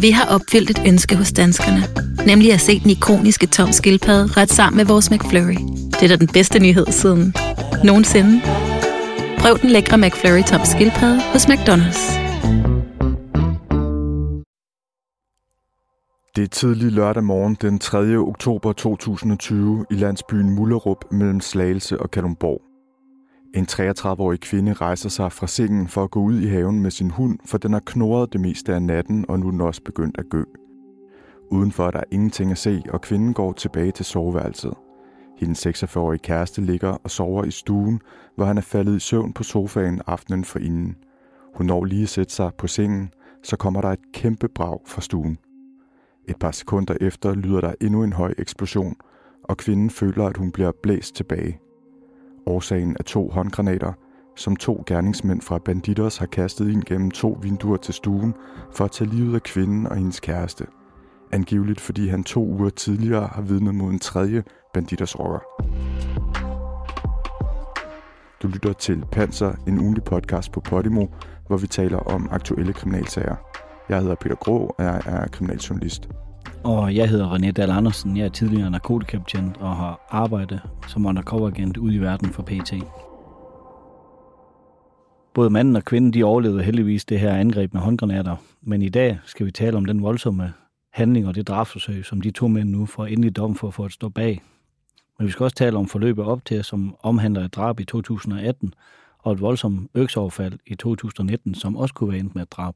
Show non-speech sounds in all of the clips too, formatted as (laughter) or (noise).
Vi har opfyldt et ønske hos danskerne. Nemlig at se den ikoniske tom skildpadde ret sammen med vores McFlurry. Det er da den bedste nyhed siden nogensinde. Prøv den lækre McFlurry tom skildpadde hos McDonald's. Det er tidlig lørdag morgen den 3. oktober 2020 i landsbyen Mullerup mellem Slagelse og Kalumborg. En 33-årig kvinde rejser sig fra sengen for at gå ud i haven med sin hund, for den har knurret det meste af natten, og nu er den også begyndt at gø. Udenfor er der ingenting at se, og kvinden går tilbage til soveværelset. Hendes 46-årige kæreste ligger og sover i stuen, hvor han er faldet i søvn på sofaen aftenen forinden. Hun når lige at sætte sig på sengen, så kommer der et kæmpe brag fra stuen. Et par sekunder efter lyder der endnu en høj eksplosion, og kvinden føler, at hun bliver blæst tilbage. Årsagen er to håndgranater, som to gerningsmænd fra Bandidos har kastet ind gennem to vinduer til stuen for at tage livet af kvinden og hendes kæreste. Angiveligt fordi han to uger tidligere har vidnet mod en tredje Bandidos rocker. Du lytter til Panser, en ugenlig podcast på Podimo, hvor vi taler om aktuelle kriminalsager. Jeg hedder Peter Grå, og jeg er kriminaljournalist. Og jeg hedder René Dahl Andersen. Jeg er tidligere narkotikabetjent og har arbejdet som undercoveragent ude i verden for PT. Både manden og kvinden de overlevede heldigvis det her angreb med håndgranater, men i dag skal vi tale om den voldsomme handling og det drabsforsøg, som de to mænd nu får endelig dom for, for at stå bag. Men vi skal også tale om forløbet op til, som omhandler et drab i 2018 og et voldsomt økseoverfald i 2019, som også kunne være endt med et drab.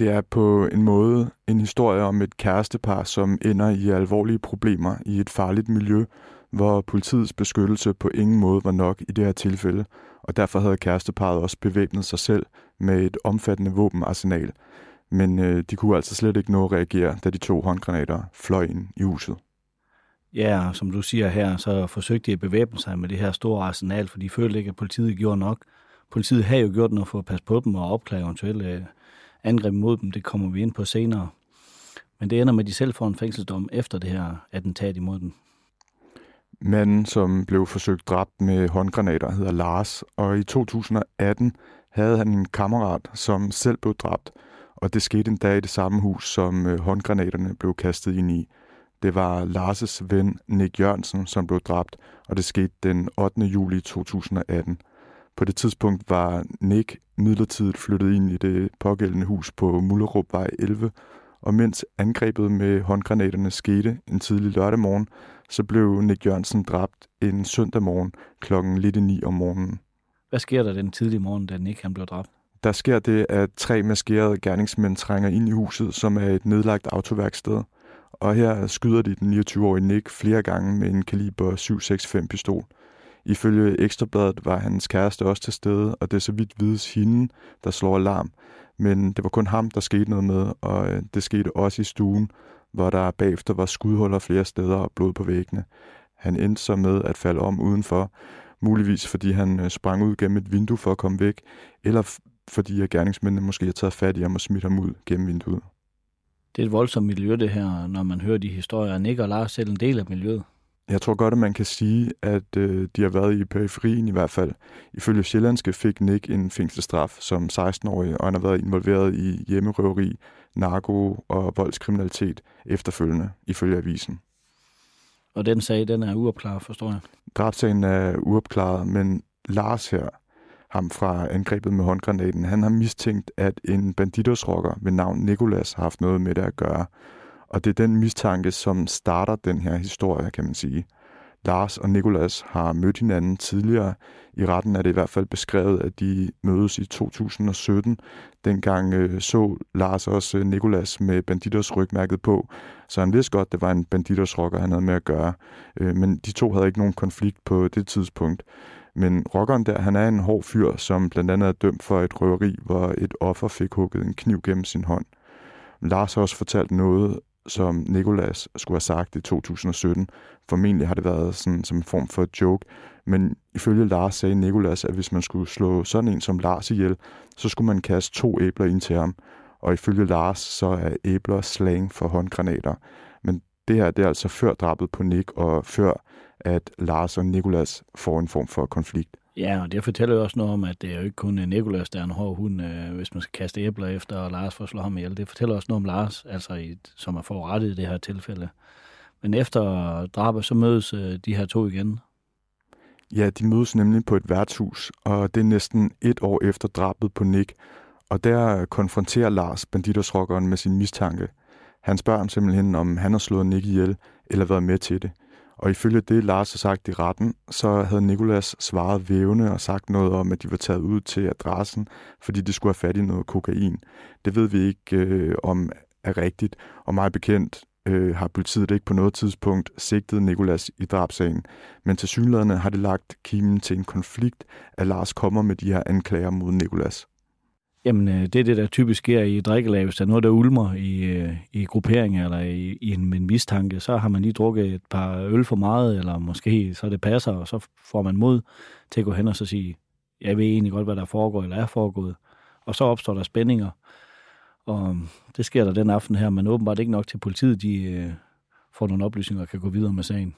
Det er på en måde en historie om et kærestepar, som ender i alvorlige problemer i et farligt miljø, hvor politiets beskyttelse på ingen måde var nok i det her tilfælde, og derfor havde kæresteparet også bevæbnet sig selv med et omfattende våbenarsenal. Men øh, de kunne altså slet ikke nå at reagere, da de to håndgranater fløj ind i huset. Ja, som du siger her, så forsøgte de at bevæbne sig med det her store arsenal, for de følte ikke, at politiet gjorde nok. Politiet havde jo gjort noget for at passe på dem og opklare eventuelle øh, angreb mod dem. Det kommer vi ind på senere. Men det ender med, at de selv får en fængselsdom efter det her attentat imod dem. Manden, som blev forsøgt dræbt med håndgranater, hedder Lars, og i 2018 havde han en kammerat, som selv blev dræbt, og det skete en dag i det samme hus, som øh, håndgranaterne blev kastet ind i. Det var Lars' ven Nick Jørgensen, som blev dræbt, og det skete den 8. juli 2018. På det tidspunkt var Nick midlertidigt flyttet ind i det pågældende hus på Mullerupvej 11, og mens angrebet med håndgranaterne skete en tidlig lørdag morgen, så blev Nick Jørgensen dræbt en søndag morgen klokken lidt i 9 om morgenen. Hvad sker der den tidlige morgen, da Nick han blev dræbt? Der sker det, at tre maskerede gerningsmænd trænger ind i huset, som er et nedlagt autoværksted. Og her skyder de den 29-årige Nick flere gange med en kaliber 765 pistol. Ifølge Ekstrabladet var hans kæreste også til stede, og det er så vidt vides hende, der slår alarm. Men det var kun ham, der skete noget med, og øh, det skete også i stuen, hvor der bagefter var skudhuller flere steder og blod på væggene. Han endte så med at falde om udenfor, muligvis fordi han øh, sprang ud gennem et vindue for at komme væk, eller fordi at gerningsmændene måske har taget fat i ham og smidt ham ud gennem vinduet. Det er et voldsomt miljø, det her, når man hører de historier. Nick og Lars selv en del af miljøet. Jeg tror godt, at man kan sige, at øh, de har været i periferien i hvert fald. Ifølge Sjællandske fik Nick en fængselsstraf som 16-årig, og han har været involveret i hjemmerøveri, narko og voldskriminalitet efterfølgende, ifølge avisen. Og den sag, den er uopklaret, forstår jeg? Drabsagen er uopklaret, men Lars her, ham fra angrebet med håndgranaten, han har mistænkt, at en banditosrocker ved navn Nikolas har haft noget med det at gøre. Og det er den mistanke, som starter den her historie, kan man sige. Lars og Nikolas har mødt hinanden tidligere. I retten er det i hvert fald beskrevet, at de mødes i 2017. Dengang øh, så Lars også øh, Nikolas med banditers rygmærket på, så han vidste godt, at det var en banditers rocker, han havde med at gøre. Øh, men de to havde ikke nogen konflikt på det tidspunkt. Men rockeren der, han er en hård fyr, som blandt andet er dømt for et røveri, hvor et offer fik hugget en kniv gennem sin hånd. Lars har også fortalt noget som Nikolas skulle have sagt i 2017. Formentlig har det været sådan, som en form for joke, men ifølge Lars sagde Nikolas, at hvis man skulle slå sådan en som Lars ihjel, så skulle man kaste to æbler ind til ham. Og ifølge Lars, så er æbler slang for håndgranater. Men det her, det er altså før drabet på Nick, og før at Lars og Nikolas får en form for konflikt. Ja, og det fortæller jo også noget om, at det er jo ikke kun øh, Nikolas, der er en hård hund, øh, hvis man skal kaste æbler efter, og Lars får slå ham ihjel. Det fortæller også noget om Lars, altså i, som er forrettet i det her tilfælde. Men efter drabet, så mødes øh, de her to igen. Ja, de mødes nemlig på et værtshus, og det er næsten et år efter drabet på Nick. Og der konfronterer Lars banditersrockeren med sin mistanke. Han spørger ham simpelthen, om han har slået Nick ihjel, eller været med til det. Og ifølge det, Lars har sagt i retten, så havde Nikolas svaret vævende og sagt noget om, at de var taget ud til adressen, fordi de skulle have fat i noget kokain. Det ved vi ikke øh, om er rigtigt, og meget bekendt øh, har politiet ikke på noget tidspunkt sigtet Nikolas i drabsagen, men til synlædende har det lagt kimen til en konflikt, at Lars kommer med de her anklager mod Nikolas. Jamen, øh, det er det, der typisk sker i drikkelag. Hvis der er noget, der ulmer i, øh, i grupperinger eller i, i en, en mistanke, så har man lige drukket et par øl for meget, eller måske så det passer, og så får man mod til at gå hen og så sige, jeg ved egentlig godt, hvad der foregår eller er foregået. Og så opstår der spændinger, og øhm, det sker der den aften her, men åbenbart ikke nok til politiet, de øh, får nogle oplysninger og kan gå videre med sagen.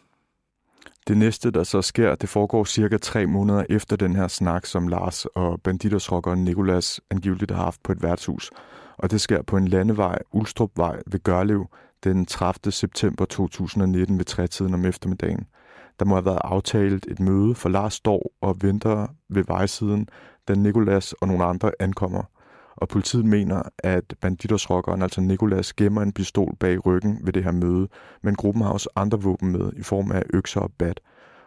Det næste, der så sker, det foregår cirka tre måneder efter den her snak, som Lars og banditersrockeren Nikolas angiveligt har haft på et værtshus. Og det sker på en landevej, Ulstrupvej ved Gørlev, den 30. september 2019 ved trætiden om eftermiddagen. Der må have været aftalt et møde, for Lars står og venter ved vejsiden, da Nikolas og nogle andre ankommer og politiet mener, at banditersrockeren, altså Nikolas, gemmer en pistol bag ryggen ved det her møde, men gruppen har også andre våben med i form af økser og bat,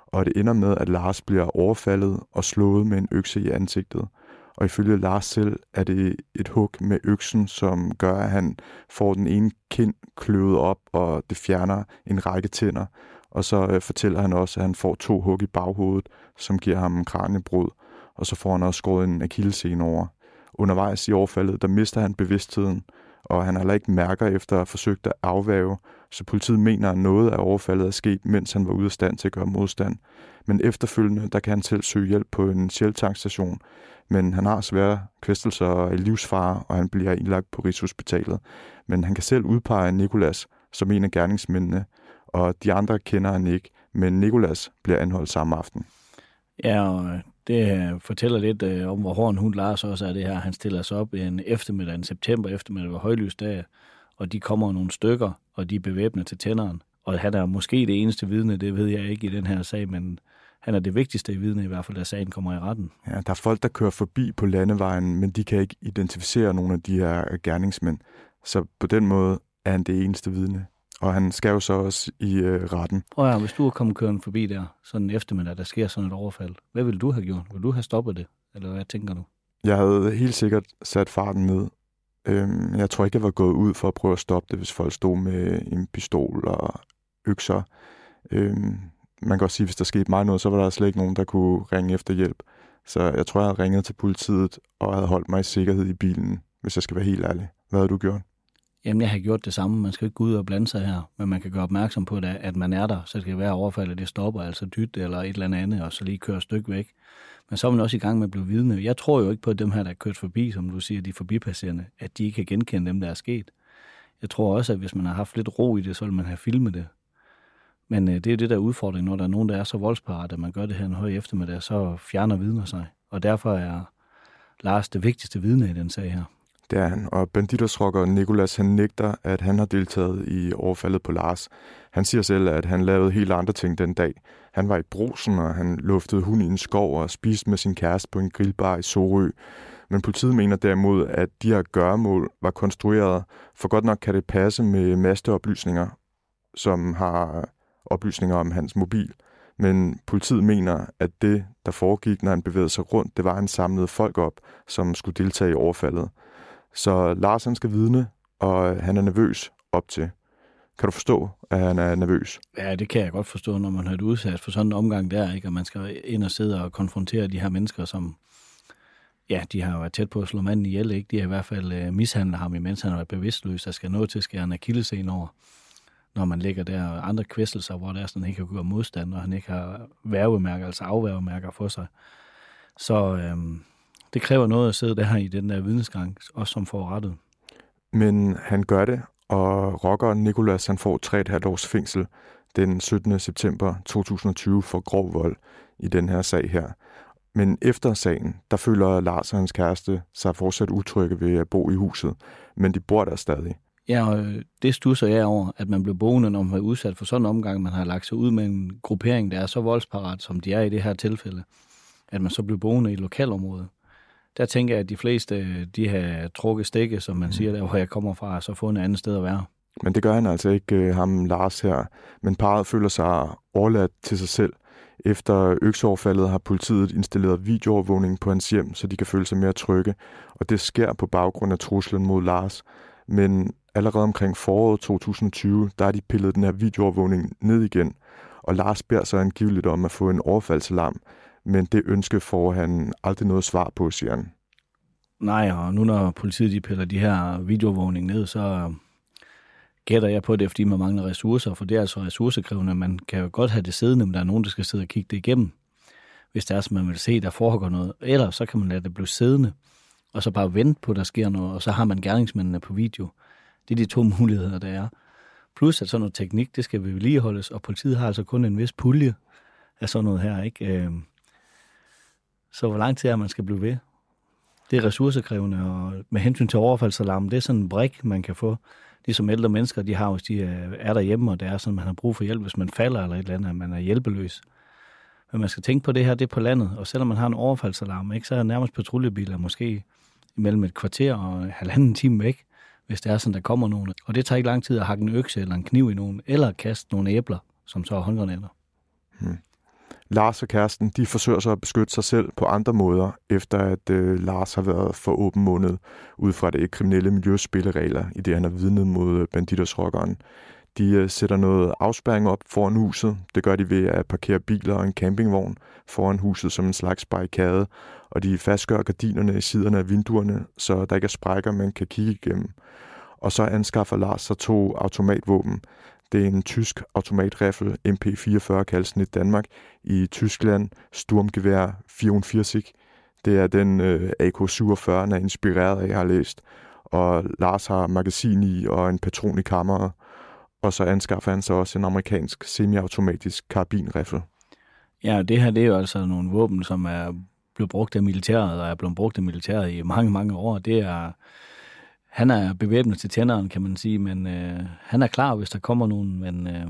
og det ender med, at Lars bliver overfaldet og slået med en økse i ansigtet. Og ifølge Lars selv er det et hug med øksen, som gør, at han får den ene kind kløvet op, og det fjerner en række tænder. Og så øh, fortæller han også, at han får to hug i baghovedet, som giver ham kraniebrud. Og så får han også skåret en akillescene over undervejs i overfaldet, der mister han bevidstheden, og han har heller ikke mærker efter at have forsøgt at afvæve, så politiet mener, at noget af overfaldet er sket, mens han var ude af stand til at gøre modstand. Men efterfølgende, der kan han selv søge hjælp på en sjeltankstation, men han har svære kvæstelser og livsfare, og han bliver indlagt på Rigshospitalet. Men han kan selv udpege Nikolas som en af gerningsmændene, og de andre kender han ikke, men Nikolas bliver anholdt samme aften. Ja, og øh, det øh, fortæller lidt øh, om, hvor hård en hund Lars også er det her. Han stiller sig op en eftermiddag, en september eftermiddag, ved højlysdag, og de kommer nogle stykker, og de er bevæbnet til tænderen. Og han er måske det eneste vidne, det ved jeg ikke i den her sag, men han er det vigtigste i vidne i hvert fald, da sagen kommer i retten. Ja, der er folk, der kører forbi på landevejen, men de kan ikke identificere nogle af de her gerningsmænd. Så på den måde er han det eneste vidne og han skal jo så også i øh, retten. Og ja, hvis du er kommet kørende forbi der, sådan en eftermiddag, der sker sådan et overfald, hvad vil du have gjort? Vil du have stoppet det? Eller hvad tænker du? Jeg havde helt sikkert sat farten ned. Øhm, jeg tror ikke, jeg var gået ud for at prøve at stoppe det, hvis folk stod med en pistol og økser. Øhm, man kan også sige, hvis der skete mig noget, så var der slet ikke nogen, der kunne ringe efter hjælp. Så jeg tror, jeg havde ringet til politiet og havde holdt mig i sikkerhed i bilen, hvis jeg skal være helt ærlig. Hvad havde du gjort? Jamen, jeg har gjort det samme. Man skal ikke gå ud og blande sig her, men man kan gøre opmærksom på, det, at man er der, så det skal være overfaldet, det stopper, altså dyt eller et eller andet, og så lige kører et stykke væk. Men så er man også i gang med at blive vidne. Jeg tror jo ikke på, at dem her, der er kørt forbi, som du siger, de forbipasserende, at de ikke kan genkende dem, der er sket. Jeg tror også, at hvis man har haft lidt ro i det, så vil man have filmet det. Men øh, det er det der udfordring, når der er nogen, der er så voldsparat, at man gør det her en høj eftermiddag, så fjerner vidner sig. Og derfor er Lars det vigtigste vidne i den sag her. Det er han, og banditersrocker Nikolas han nægter, at han har deltaget i overfaldet på Lars. Han siger selv, at han lavede helt andre ting den dag. Han var i brusen, og han luftede hund i en skov og spiste med sin kæreste på en grillbar i Sorø. Men politiet mener derimod, at de her gøremål var konstrueret, for godt nok kan det passe med masteoplysninger, som har oplysninger om hans mobil. Men politiet mener, at det, der foregik, når han bevægede sig rundt, det var, at han samlede folk op, som skulle deltage i overfaldet. Så Lars han skal vidne, og han er nervøs op til. Kan du forstå, at han er nervøs? Ja, det kan jeg godt forstå, når man har det udsat for sådan en omgang der, ikke? og man skal ind og sidde og konfrontere de her mennesker, som ja, de har været tæt på at slå manden ihjel, ikke? De har i hvert fald uh, mishandlet ham, imens han har været bevidstløs, der skal nå til at skære en akillescene over, når man ligger der, og andre kvæstelser, hvor der er sådan, han ikke kan gøre modstand, og han ikke har værvemærker, altså afværvemærker for sig. Så øhm, det kræver noget at sidde der i den der vidensgang, også som forrettet. Men han gør det, og rockeren Nikolas han får 3,5 års fængsel. den 17. september 2020 for grov vold i den her sag her. Men efter sagen, der føler Lars og hans kæreste sig fortsat utrygge ved at bo i huset, men de bor der stadig. Ja, og det stusser jeg over, at man bliver boende, når man er udsat for sådan en omgang, man har lagt sig ud med en gruppering, der er så voldsparat, som de er i det her tilfælde, at man så bliver boende i et lokalområde. Der tænker jeg, at de fleste, de har trukket stikke, som man mm. siger, der hvor jeg kommer fra, og så få en anden sted at være. Men det gør han altså ikke, øh, ham Lars her. Men parret føler sig overladt til sig selv. Efter økseoverfaldet har politiet installeret videoovervågning på hans hjem, så de kan føle sig mere trygge. Og det sker på baggrund af truslen mod Lars. Men allerede omkring foråret 2020, der er de pillet den her videoovervågning ned igen. Og Lars beder så angiveligt om at få en overfaldsalarm, men det ønske får han aldrig noget svar på, siger han. Nej, og nu når politiet de piller de her videoovervågning ned, så gætter jeg på det, fordi man mangler ressourcer, for det er altså ressourcekrævende. Man kan jo godt have det siddende, men der er nogen, der skal sidde og kigge det igennem, hvis det er, som man vil se, der foregår noget. Eller så kan man lade det blive siddende, og så bare vente på, at der sker noget, og så har man gerningsmændene på video. Det er de to (laughs) muligheder, der er. Plus at sådan noget teknik, det skal vi vedligeholdes, og politiet har altså kun en vis pulje af sådan noget her, ikke? Øhm, så hvor lang tid er man skal blive ved? Det er ressourcekrævende, og med hensyn til overfaldsalarm, det er sådan en brik, man kan få. Ligesom ældre mennesker, de har, hvis de er derhjemme, og det er sådan, man har brug for hjælp, hvis man falder eller et eller andet, at man er hjælpeløs. Men man skal tænke på det her, det er på landet, og selvom man har en overfaldsalarm, ikke, så er nærmest patruljebiler måske imellem et kvarter og halvanden time væk hvis det er sådan, der kommer nogen. Og det tager ikke lang tid at hakke en økse eller en kniv i nogen, eller kaste nogle æbler, som så er håndgranater. Hmm. Lars og kæresten, de forsøger så at beskytte sig selv på andre måder, efter at øh, Lars har været for åben måned ud fra det kriminelle miljøspilleregler, i det han har vidnet mod øh, banditersrockeren. De øh, sætter noget afspærring op foran huset. Det gør de ved at parkere biler og en campingvogn foran huset som en slags barrikade, og de fastgør gardinerne i siderne af vinduerne, så der ikke er sprækker, man kan kigge igennem. Og så anskaffer Lars sig to automatvåben. Det er en tysk automatrifle, MP44 kaldes den i Danmark, i Tyskland Sturmgevær 44. Det er den øh, AK-47, er inspireret af, jeg har læst. Og Lars har magasin i og en patron i kammeret. Og så anskaffer han sig også en amerikansk semiautomatisk karabinriffel. Ja, det her det er jo altså nogle våben, som er blevet brugt af militæret, og er blevet brugt af militæret i mange, mange år. Det er, han er bevæbnet til tænderen, kan man sige, men øh, han er klar, hvis der kommer nogen, men, øh,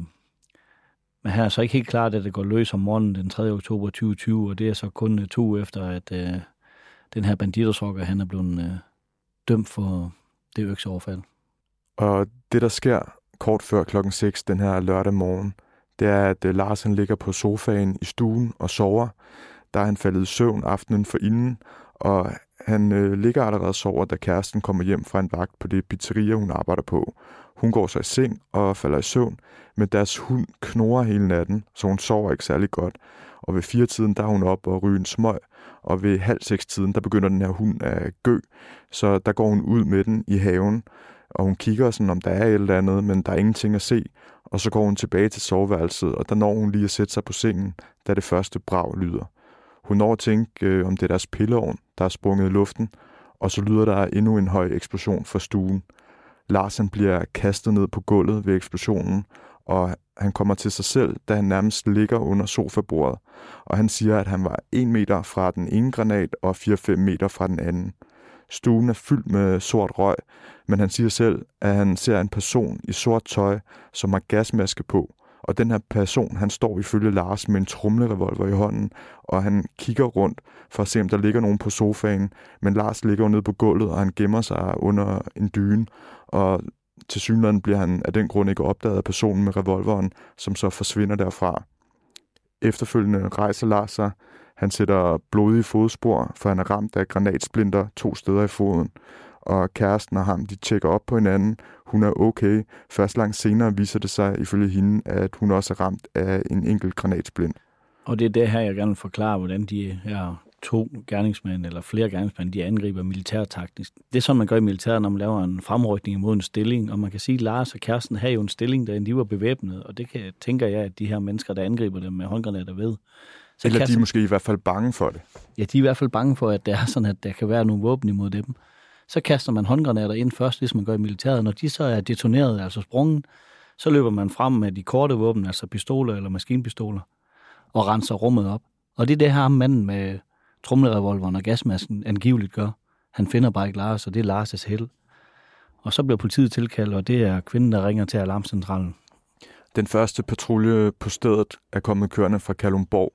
men han er så ikke helt klar, at det går løs om morgenen den 3. oktober 2020, og det er så kun øh, to efter, at øh, den her banditersrokker, han er blevet øh, dømt for det økseoverfald. Og det, der sker kort før klokken 6 den her lørdag morgen, det er, at øh, Lars han ligger på sofaen i stuen og sover. Der er han faldet i søvn aftenen for inden, og han øh, ligger allerede og sover, da kæresten kommer hjem fra en vagt på det pizzeria, hun arbejder på. Hun går så i seng og falder i søvn, men deres hund knurrer hele natten, så hun sover ikke særlig godt. Og ved fire tiden, der er hun op og ryger en smøg, og ved halv seks tiden, der begynder den her hund at gø, så der går hun ud med den i haven, og hun kigger sådan, om der er et eller andet, men der er ingenting at se, og så går hun tilbage til soveværelset, og der når hun lige at sætte sig på sengen, da det første brag lyder. Hun når at tænke, øh, om det er deres pilleovn, der er sprunget i luften, og så lyder der endnu en høj eksplosion fra stuen. Larsen bliver kastet ned på gulvet ved eksplosionen, og han kommer til sig selv, da han nærmest ligger under sofabordet, og han siger, at han var 1 meter fra den ene granat og 4-5 meter fra den anden. Stuen er fyldt med sort røg, men han siger selv, at han ser en person i sort tøj, som har gasmaske på. Og den her person, han står ifølge Lars med en trumlerevolver i hånden, og han kigger rundt for at se, om der ligger nogen på sofaen. Men Lars ligger jo nede på gulvet, og han gemmer sig under en dyne. Og til synligheden bliver han af den grund ikke opdaget af personen med revolveren, som så forsvinder derfra. Efterfølgende rejser Lars sig. Han sætter blodige fodspor, for han er ramt af granatsplinter to steder i foden og kæresten og ham, de tjekker op på hinanden. Hun er okay. Først langt senere viser det sig ifølge hende, at hun også er ramt af en enkelt granatsblind. Og det er det her, jeg gerne vil forklare, hvordan de her to gerningsmænd eller flere gerningsmænd, de angriber militærtaktisk. Det er sådan, man gør i militæret, når man laver en fremrykning imod en stilling. Og man kan sige, at Lars og kæresten har jo en stilling, der de var bevæbnet. Og det kan, tænker jeg, at de her mennesker, der angriber dem med håndgranater ved. Så eller de er måske i hvert fald bange for det. Ja, de er i hvert fald bange for, at det er sådan, at der kan være nogle våben imod dem så kaster man håndgranater ind først, ligesom man gør i militæret. Når de så er detoneret, altså sprunget, Så løber man frem med de korte våben, altså pistoler eller maskinpistoler, og renser rummet op. Og det er det her manden med trumlerevolveren og gasmasken angiveligt gør. Han finder bare ikke Lars, og det er Lars' held. Og så bliver politiet tilkaldt, og det er kvinden, der ringer til alarmcentralen. Den første patrulje på stedet er kommet kørende fra Kalumborg,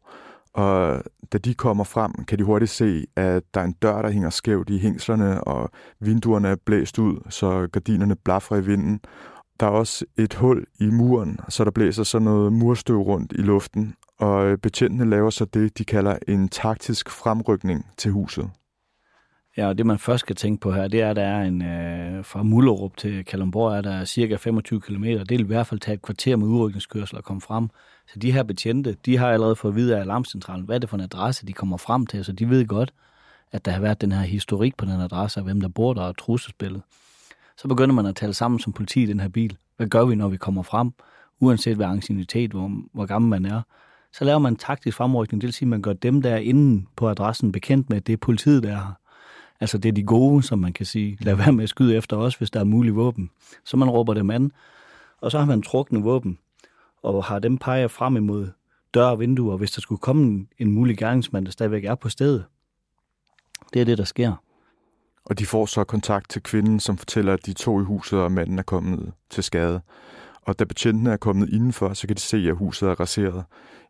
og da de kommer frem, kan de hurtigt se, at der er en dør, der hænger skævt i hængslerne, og vinduerne er blæst ud, så gardinerne blaffer i vinden. Der er også et hul i muren, så der blæser sådan noget murstøv rundt i luften, og betjentene laver så det, de kalder en taktisk fremrykning til huset. Ja, og det man først skal tænke på her, det er, at der er en, øh, fra Mullerup til Kalundborg er der cirka 25 km. Det vil i hvert fald tage et kvarter med udrykningskørsel at komme frem. Så de her betjente, de har allerede fået at vide af alarmcentralen, hvad er det for en adresse, de kommer frem til. Så de ved godt, at der har været den her historik på den adresse, og hvem der bor der og trusselsbilledet. Så begynder man at tale sammen som politi i den her bil. Hvad gør vi, når vi kommer frem? Uanset hvad angstinitet, hvor, hvor gammel man er. Så laver man en taktisk fremrykning. Det vil sige, at man gør dem, der er inde på adressen bekendt med, at det er politiet, der er her. Altså det er de gode, som man kan sige. Lad være med at skyde efter os, hvis der er mulige våben. Så man råber dem an, og så har man trukne våben, og har dem peget frem imod døre og vinduer, hvis der skulle komme en mulig gerningsmand, der stadigvæk er på stedet. Det er det, der sker. Og de får så kontakt til kvinden, som fortæller, at de to i huset, og manden er kommet til skade. Og da betjentene er kommet indenfor, så kan de se, at huset er raseret.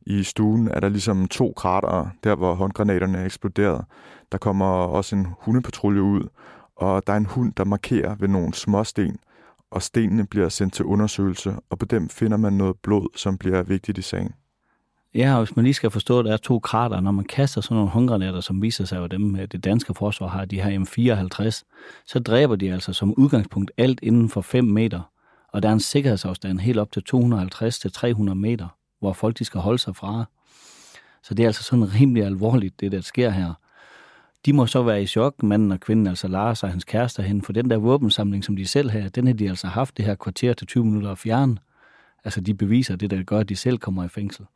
I stuen er der ligesom to krater, der hvor håndgranaterne er eksploderet. Der kommer også en hundepatrulje ud, og der er en hund, der markerer ved nogle småsten, og stenene bliver sendt til undersøgelse, og på dem finder man noget blod, som bliver vigtigt i sagen. Ja, og hvis man lige skal forstå, at der er to krater, når man kaster sådan nogle håndgranater, som viser sig at dem, det danske forsvar har, de her M54, så dræber de altså som udgangspunkt alt inden for 5 meter, og der er en sikkerhedsafstand helt op til 250-300 meter, hvor folk de skal holde sig fra. Så det er altså sådan rimelig alvorligt, det der sker her. De må så være i chok, manden og kvinden, altså Lars og hans kærester hen, for den der våbensamling, som de selv har, den har de altså haft det her kvarter til 20 minutter at fjerne. Altså de beviser det, der gør, at de selv kommer i fængsel.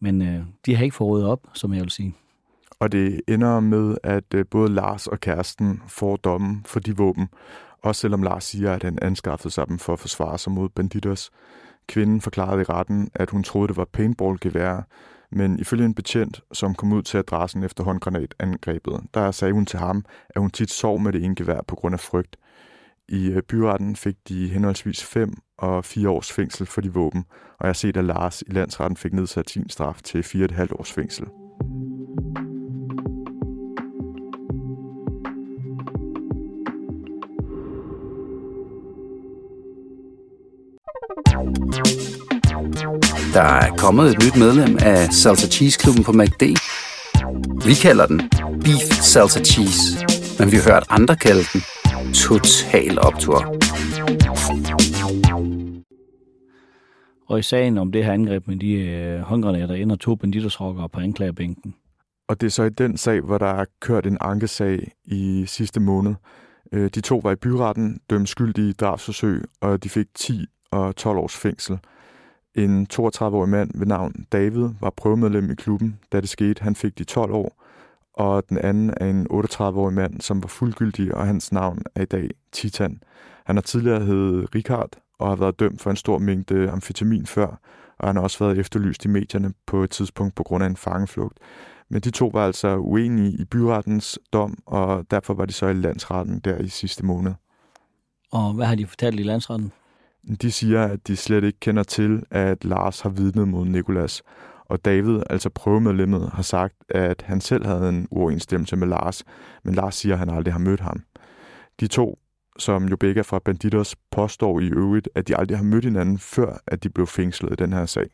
Men øh, de har ikke fået op, som jeg vil sige. Og det ender med, at øh, både Lars og kæresten får dommen for de våben, også selvom Lars siger, at han anskaffede sig dem for at forsvare sig mod banditers. Kvinden forklarede i retten, at hun troede, det var paintballgevær, men ifølge en betjent, som kom ud til adressen efter håndgranatangrebet, der sagde hun til ham, at hun tit sov med det ene gevær på grund af frygt. I øh, byretten fik de henholdsvis 5 og 4 års fængsel for de våben, og jeg har set, at Lars i landsretten fik nedsat sin straf til 4,5 års fængsel. Der er kommet et nyt medlem af Salsa Cheese Klubben på MACD. Vi kalder den Beef Salsa Cheese, men vi har hørt andre kalde den Total Optor. Og i sagen om det her angreb med de øh, håndgranater ender to banditersrokkere på anklagebænken. Og det er så i den sag, hvor der er kørt en ankesag i sidste måned. Øh, de to var i byretten, dømt skyldige i drabsforsøg, og de fik 10 og 12 års fængsel. En 32-årig mand ved navn David var prøvemedlem i klubben, da det skete. Han fik de 12 år, og den anden er en 38-årig mand, som var fuldgyldig, og hans navn er i dag Titan. Han har tidligere hed Richard og har været dømt for en stor mængde amfetamin før, og han har også været efterlyst i medierne på et tidspunkt på grund af en fangeflugt. Men de to var altså uenige i byrettens dom, og derfor var de så i landsretten der i sidste måned. Og hvad har de fortalt i landsretten? De siger, at de slet ikke kender til, at Lars har vidnet mod Nikolas. Og David, altså prøvemedlemmet, har sagt, at han selv havde en uoverensstemmelse med Lars, men Lars siger, at han aldrig har mødt ham. De to, som jo begge er fra Banditers, påstår i øvrigt, at de aldrig har mødt hinanden, før at de blev fængslet i den her sag.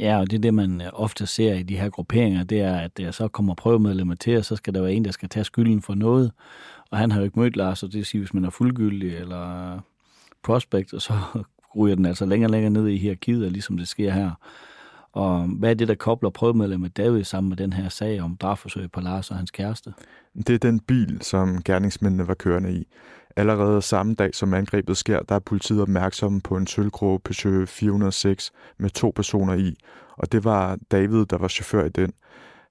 Ja, og det er det, man øh, ofte ser i de her grupperinger, det er, at øh, så kommer prøvemedlemmer til, og så skal der være en, der skal tage skylden for noget. Og han har jo ikke mødt Lars, og det vil sige, hvis man er fuldgyldig eller prospect, og så ryger den altså længere og længere ned i hierarkiet, ligesom det sker her. Og hvad er det, der kobler prøvemedlemmet David sammen med den her sag om drabforsøg på Lars og hans kæreste? Det er den bil, som gerningsmændene var kørende i. Allerede samme dag, som angrebet sker, der er politiet opmærksom på en sølvgrå Peugeot 406 med to personer i, og det var David, der var chauffør i den.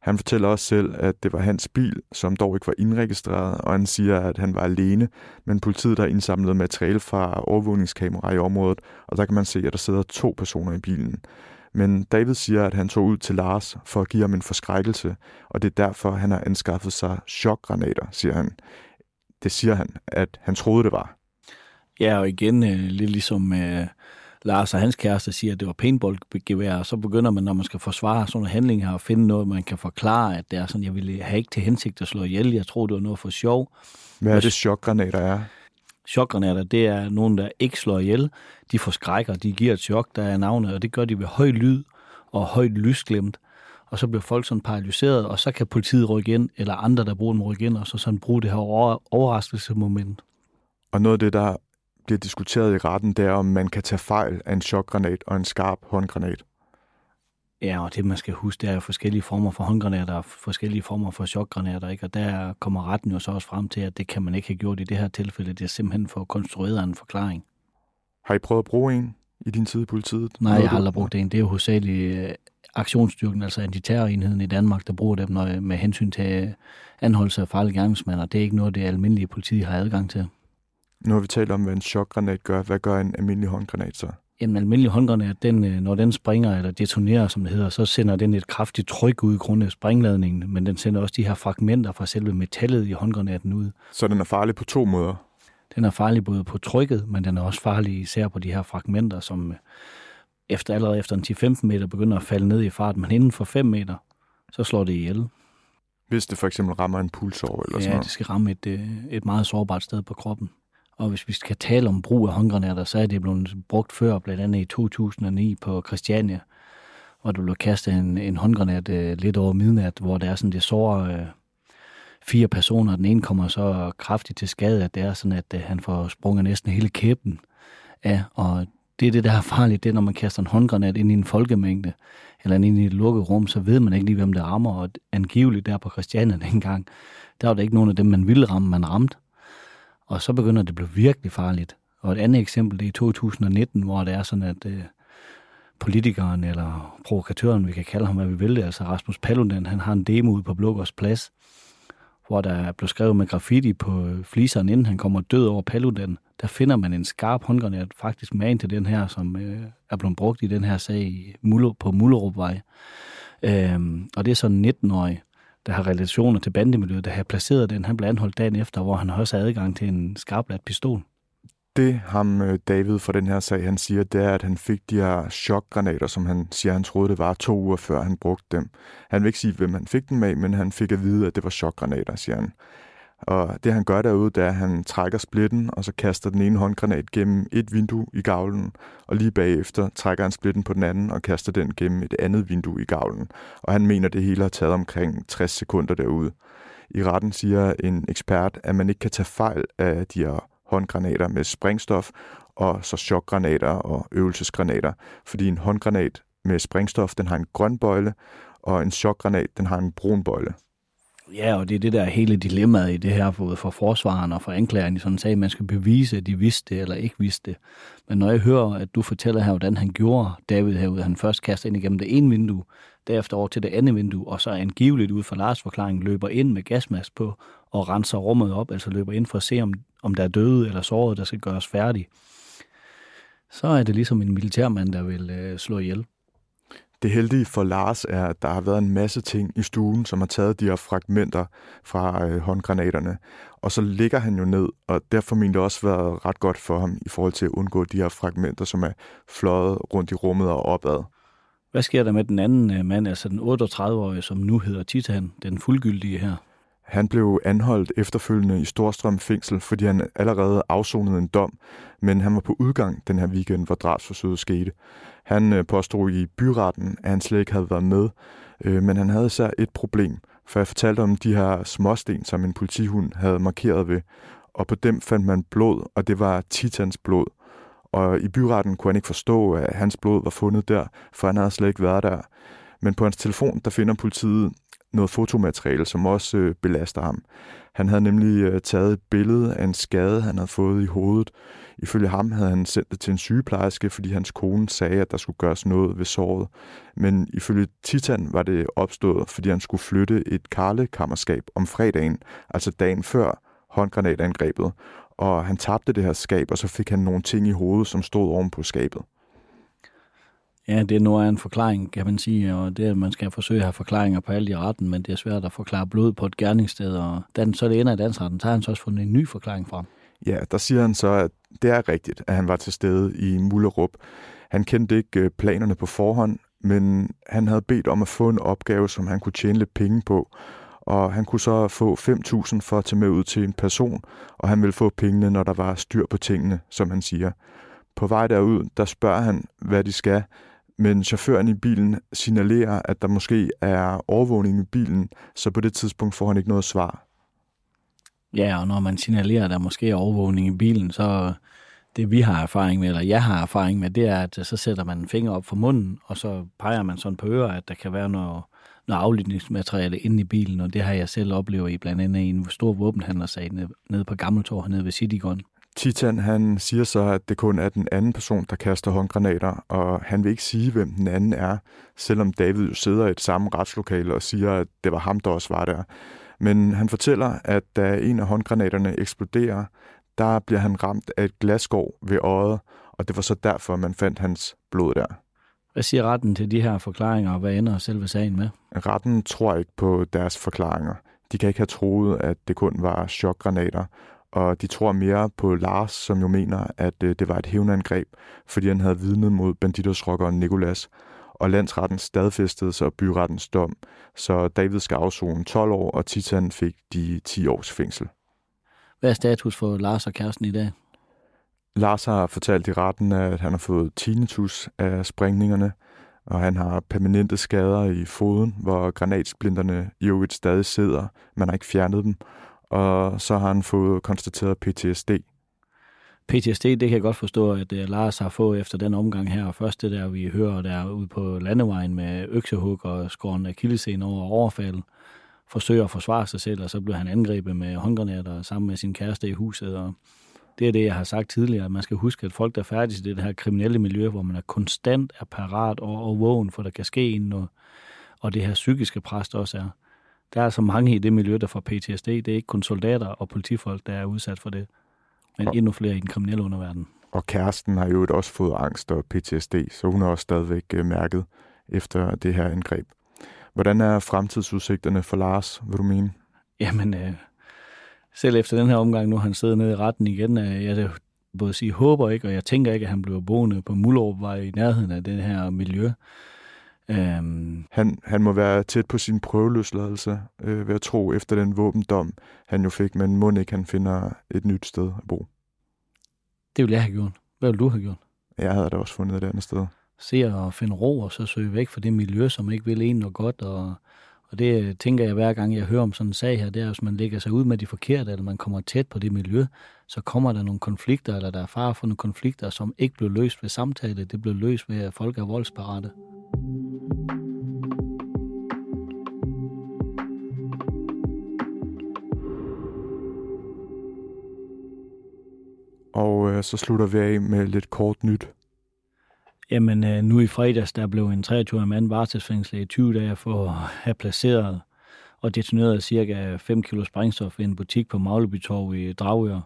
Han fortæller også selv, at det var hans bil, som dog ikke var indregistreret, og han siger, at han var alene, men politiet har indsamlet materiale fra overvågningskameraer i området, og der kan man se, at der sidder to personer i bilen. Men David siger, at han tog ud til Lars for at give ham en forskrækkelse, og det er derfor, han har anskaffet sig chokgranater, siger han. Det siger han, at han troede, det var. Ja, og igen, øh, lidt ligesom øh, Lars og hans kæreste siger, at det var paintballgevær, og så begynder man, når man skal forsvare sådan en handling her, at finde noget, man kan forklare, at det er sådan, jeg ville have ikke til hensigt at slå ihjel, jeg tror, det var noget for sjov. Hvad er det, chokgranater er? Chokgranater, det er nogen, der ikke slår ihjel. De forskrækker, de giver et chok, der er navnet, og det gør de ved høj lyd og højt lysglemt. Og så bliver folk sådan paralyseret, og så kan politiet rykke ind, eller andre, der bruger dem, rykke ind, og så sådan bruge det her overraskelsesmoment. Og noget af det, der bliver diskuteret i retten, det er, om man kan tage fejl af en chokgranat og en skarp håndgranat. Ja, og det man skal huske, det er forskellige former for håndgranater og forskellige former for chokgranater, ikke? og der kommer retten jo så også frem til, at det kan man ikke have gjort i det her tilfælde. Det er simpelthen for konstrueret en forklaring. Har I prøvet at bruge en i din tid i politiet? Nej, jeg har aldrig brugt en. Det er jo hovedsageligt øh, aktionsstyrken, altså antiterrorenheden i Danmark, der bruger dem når, med hensyn til anholdelse af farlige gerningsmænd, og det er ikke noget, det almindelige politi har adgang til. Nu har vi talt om, hvad en chokgranat gør. Hvad gør en almindelig håndgranat så? En almindelig håndgranat, den, øh, når den springer eller detonerer, som det hedder, så sender den et kraftigt tryk ud i grund af springladningen, men den sender også de her fragmenter fra selve metallet i håndgranaten ud. Så den er farlig på to måder? Den er farlig både på trykket, men den er også farlig især på de her fragmenter, som øh, efter, allerede efter en 10-15 meter begynder at falde ned i fart, men inden for 5 meter, så slår det ihjel. Hvis det for eksempel rammer en pulsår eller ja, sådan noget? det skal ramme et, øh, et meget sårbart sted på kroppen. Og hvis vi skal tale om brug af håndgranater, så er det blevet brugt før, blandt andet i 2009 på Christiania, hvor du blev kastet en, en håndgranat øh, lidt over midnat, hvor der er sådan, det sårer øh, fire personer. Den ene kommer så kraftigt til skade, at det er sådan, at øh, han får sprunget næsten hele kæben af. Og det er det, der er farligt, det er, når man kaster en håndgranat ind i en folkemængde, eller ind i et lukket rum, så ved man ikke lige, hvem det rammer. Og angiveligt der på Christiania dengang, der var der ikke nogen af dem, man ville ramme, man ramte. Og så begynder det at blive virkelig farligt. Og et andet eksempel, det er i 2019, hvor det er sådan, at øh, politikeren eller provokatøren, vi kan kalde ham, hvad vi vil det, altså Rasmus Paludan, han har en demo ude på Blågårds Plads, hvor der blev skrevet med graffiti på fliseren, inden han kommer død over Paludan. Der finder man en skarp håndgranat, faktisk med til den her, som øh, er blevet brugt i den her sag i Muller, på Mullerupvej. Øhm, og det er sådan 19-årig, der har relationer til bandemiljøet, der har placeret den. Han blev anholdt dagen efter, hvor han også har adgang til en skarpladt pistol. Det ham øh, David for den her sag, han siger, det er, at han fik de her chokgranater, som han siger, han troede, det var to uger før han brugte dem. Han vil ikke sige, hvem han fik dem af, men han fik at vide, at det var chokgranater, siger han. Og det han gør derude, det er, at han trækker splitten, og så kaster den ene håndgranat gennem et vindue i gavlen, og lige bagefter trækker han splitten på den anden og kaster den gennem et andet vindue i gavlen. Og han mener, det hele har taget omkring 60 sekunder derude. I retten siger en ekspert, at man ikke kan tage fejl af de her håndgranater med sprængstof, og så chokgranater og øvelsesgranater, fordi en håndgranat med sprængstof, den har en grøn bøjle, og en chokgranat, den har en brun bøjle. Ja, og det er det der hele dilemmaet i det her, både for forsvaren og for anklageren i sådan en sag. Man skal bevise, at de vidste det eller ikke vidste det. Men når jeg hører, at du fortæller her, hvordan han gjorde David herude, han først kaster ind igennem det ene vindue, derefter over til det andet vindue, og så angiveligt ud fra Lars forklaring løber ind med gasmask på og renser rummet op, altså løber ind for at se, om, om der er døde eller såret, der skal gøres færdig. Så er det ligesom en militærmand, der vil øh, slå ihjel. Det heldige for Lars er, at der har været en masse ting i stuen, som har taget de her fragmenter fra øh, håndgranaterne. Og så ligger han jo ned, og derfor har det også været ret godt for ham i forhold til at undgå de her fragmenter, som er fløjet rundt i rummet og opad. Hvad sker der med den anden øh, mand, altså den 38-årige, som nu hedder Titan, den fuldgyldige her? Han blev anholdt efterfølgende i Storstrøm fængsel, fordi han allerede afsonede en dom, men han var på udgang den her weekend, hvor drabsforsøget skete. Han øh, påstod i byretten, at han slet ikke havde været med, øh, men han havde især et problem, for jeg fortalte om de her småsten, som en politihund havde markeret ved, og på dem fandt man blod, og det var Titans blod. Og i byretten kunne han ikke forstå, at hans blod var fundet der, for han havde slet ikke været der. Men på hans telefon, der finder politiet noget fotomateriale, som også øh, belaster ham. Han havde nemlig øh, taget et billede af en skade, han havde fået i hovedet. Ifølge ham havde han sendt det til en sygeplejerske, fordi hans kone sagde, at der skulle gøres noget ved såret. Men ifølge Titan var det opstået, fordi han skulle flytte et karlekammerskab om fredagen, altså dagen før håndgranatangrebet. Og han tabte det her skab, og så fik han nogle ting i hovedet, som stod oven på skabet. Ja, det er en forklaring, kan man sige, og det er, at man skal forsøge at have forklaringer på alt i retten, men det er svært at forklare blod på et gerningssted, og den, så det ender i dansretten, så har han så også fundet en ny forklaring frem. Ja, der siger han så, at det er rigtigt, at han var til stede i Mullerup. Han kendte ikke øh, planerne på forhånd, men han havde bedt om at få en opgave, som han kunne tjene lidt penge på, og han kunne så få 5.000 for at tage med ud til en person, og han ville få pengene, når der var styr på tingene, som han siger. På vej derud, der spørger han, hvad de skal, men chaufføren i bilen signalerer, at der måske er overvågning i bilen, så på det tidspunkt får han ikke noget svar. Ja, og når man signalerer, at der måske er overvågning i bilen, så det vi har erfaring med, eller jeg har erfaring med, det er, at så sætter man en finger op for munden, og så peger man sådan på øret, at der kan være noget, noget aflytningsmateriale inde i bilen, og det har jeg selv oplevet i blandt andet i en stor våbenhandlersag nede, nede på Gammeltorv hernede ved Citygon. Titan han siger så, at det kun er den anden person, der kaster håndgranater, og han vil ikke sige, hvem den anden er, selvom David jo sidder i et samme retslokale og siger, at det var ham, der også var der. Men han fortæller, at da en af håndgranaterne eksploderer, der bliver han ramt af et glasskår ved øjet, og det var så derfor, man fandt hans blod der. Hvad siger retten til de her forklaringer, og hvad ender selve sagen med? Retten tror ikke på deres forklaringer. De kan ikke have troet, at det kun var chokgranater, og de tror mere på Lars, som jo mener, at øh, det var et hævnangreb, fordi han havde vidnet mod banditersrokkeren Nikolas, og landsretten stadfæstede sig byrettens dom, så David skal afzone 12 år, og Titan fik de 10 års fængsel. Hvad er status for Lars og kæresten i dag? Lars har fortalt i retten, at han har fået tinnitus af springningerne, og han har permanente skader i foden, hvor granatsplinterne i øvrigt stadig sidder. Man har ikke fjernet dem, og så har han fået konstateret PTSD. PTSD, det kan jeg godt forstå, at øh, Lars har fået efter den omgang her. Først det der, vi hører der ude på landevejen med øksehug og skåren af kildesen over overfald, forsøger at forsvare sig selv, og så bliver han angrebet med håndgranater sammen med sin kæreste i huset. Og det er det, jeg har sagt tidligere. Man skal huske, at folk, der er færdige det her kriminelle miljø, hvor man er konstant er parat og, og vågen, for der kan ske en noget, og det her psykiske pres, der også er. Der er så mange i det miljø, der får PTSD. Det er ikke kun soldater og politifolk, der er udsat for det, men og, endnu flere i den kriminelle underverden. Og kæresten har jo også fået angst og PTSD, så hun er også stadigvæk øh, mærket efter det her angreb. Hvordan er fremtidsudsigterne for Lars, vil du mene? Jamen, øh, selv efter den her omgang, nu han sidder nede i retten igen, øh, jeg både sige håber ikke, og jeg tænker ikke, at han bliver boende på Mullerup i nærheden af det her miljø. Um, han, han må være tæt på sin prøveløsladelse, øh, ved at tro, efter den våbendom, han jo fik, men må ikke han finder et nyt sted at bo. Det ville jeg have gjort. Hvad ville du have gjort? Jeg havde da også fundet et andet sted. Se at finde ro, og så søge væk fra det miljø, som ikke vil en noget godt, og, og det tænker jeg hver gang, jeg hører om sådan en sag her, det er, at hvis man lægger sig ud med de forkerte, eller man kommer tæt på det miljø, så kommer der nogle konflikter, eller der er far for nogle konflikter, som ikke bliver løst ved samtale, det bliver løst ved, at folk er voldsparate. Så slutter vi af med lidt kort nyt. Jamen, øh, nu i fredags, der blev en 23-årig mand varetægtsfængslet i 20 dage for at have placeret og detoneret cirka 5 kg sprængstof i en butik på Maglebytorv i Dragør.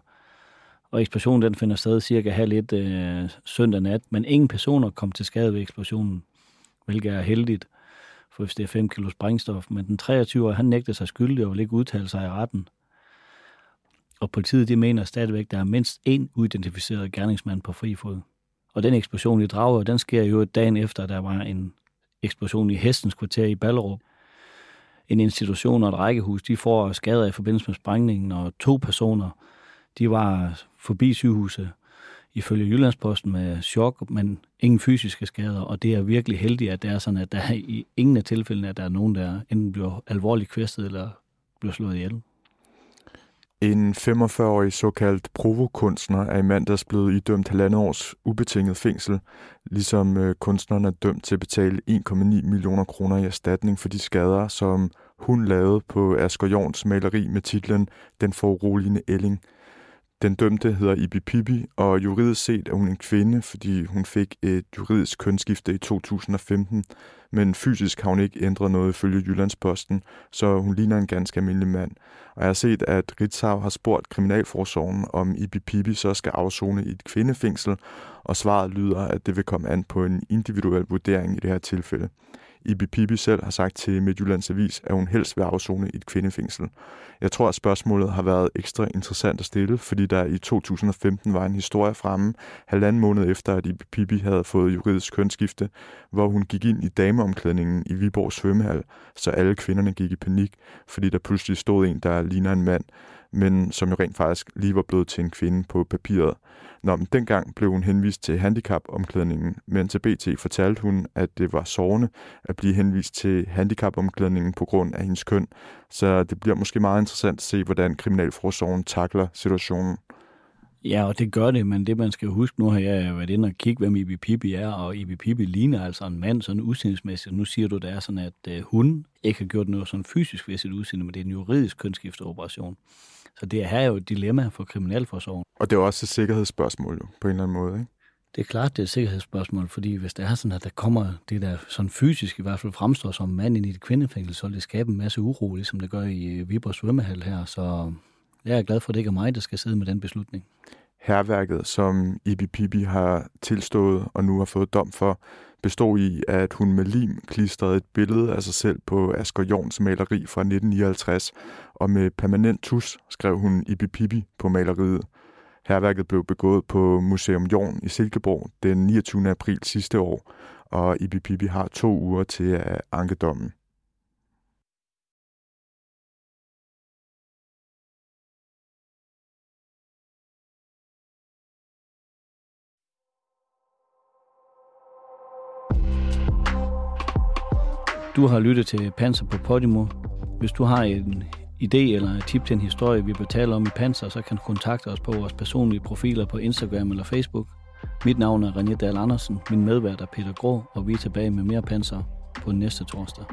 Og eksplosionen den finder sted cirka halv et øh, søndag nat, men ingen personer kom til skade ved eksplosionen hvilket er heldigt, for hvis det er 5 kilo sprængstof. Men den 23-årige, han nægtede sig skyldig og ville ikke udtale sig i retten. Og politiet de mener stadigvæk, der er mindst én uidentificeret gerningsmand på fri fod. Og den eksplosion i Dragør, den sker jo dagen efter, der var en eksplosion i Hestens kvarter i Ballerup. En institution og et rækkehus, de får skader i forbindelse med sprængningen, og to personer, de var forbi sygehuset ifølge Jyllandsposten med chok, men ingen fysiske skader, og det er virkelig heldigt, at det er sådan, at der i ingen af tilfældene, at der er nogen, der enten bliver alvorligt kvæstet eller bliver slået ihjel. En 45-årig såkaldt provokunstner er i mandags blevet idømt halvandet års ubetinget fængsel, ligesom øh, kunstneren er dømt til at betale 1,9 millioner kroner i erstatning for de skader, som hun lavede på Asger Jorns maleri med titlen Den foruroligende Elling den dømte hedder Ibi Pibi, og juridisk set er hun en kvinde, fordi hun fik et juridisk kønsskifte i 2015, men fysisk har hun ikke ændret noget ifølge Jyllandsposten, så hun ligner en ganske almindelig mand. Og jeg har set, at Ritzau har spurgt Kriminalforsorgen, om Ibi Pibi så skal afzone i et kvindefængsel, og svaret lyder, at det vil komme an på en individuel vurdering i det her tilfælde. Ibi Pibi selv har sagt til Midtjyllands Avis, at hun helst vil afzone i et kvindefængsel. Jeg tror, at spørgsmålet har været ekstra interessant at stille, fordi der i 2015 var en historie fremme, halvanden måned efter, at Ibi Pibi havde fået juridisk kønsskifte, hvor hun gik ind i dameomklædningen i Viborg svømmehal, så alle kvinderne gik i panik, fordi der pludselig stod en, der ligner en mand, men som jo rent faktisk lige var blevet til en kvinde på papiret. Nå, men dengang blev hun henvist til handicapomklædningen, men til BT fortalte hun, at det var sårende at blive henvist til handicapomklædningen på grund af hendes køn. Så det bliver måske meget interessant at se, hvordan Kriminalforsorgen takler situationen. Ja, og det gør det, men det man skal huske, nu har jeg været inde og kigge, hvem Ibi Pibi er, og Ibi Pibi ligner altså en mand sådan udseendemæssigt. Nu siger du, det er sådan, at øh, hun ikke har gjort noget sådan fysisk ved sit udseende, men det er en juridisk kønsskifteoperation. Så det her er jo et dilemma for kriminalforsorgen. Og det er også et sikkerhedsspørgsmål jo, på en eller anden måde, ikke? Det er klart, det er et sikkerhedsspørgsmål, fordi hvis det er sådan, at der kommer det, der sådan fysisk i hvert fald fremstår som mand ind i et kvindefængsel, så vil det skabe en masse uro, ligesom det gør i Viborg svømmehal her. Så jeg er glad for, at det ikke er mig, der skal sidde med den beslutning. Herværket, som Ibi Pibi har tilstået og nu har fået dom for, bestod i, at hun med lim klistrede et billede af sig selv på Asger Jorns maleri fra 1959, og med permanent tus skrev hun Ibi Pibi på maleriet. Herværket blev begået på Museum Jorn i Silkeborg den 29. april sidste år, og Ibi Pibi har to uger til at anke dommen. Du har lyttet til Panser på Podimo. Hvis du har en idé eller et tip til en historie, vi bør tale om i Panser, så kan du kontakte os på vores personlige profiler på Instagram eller Facebook. Mit navn er René Dahl Andersen, min medvært er Peter Grå, og vi er tilbage med mere Panser på næste torsdag.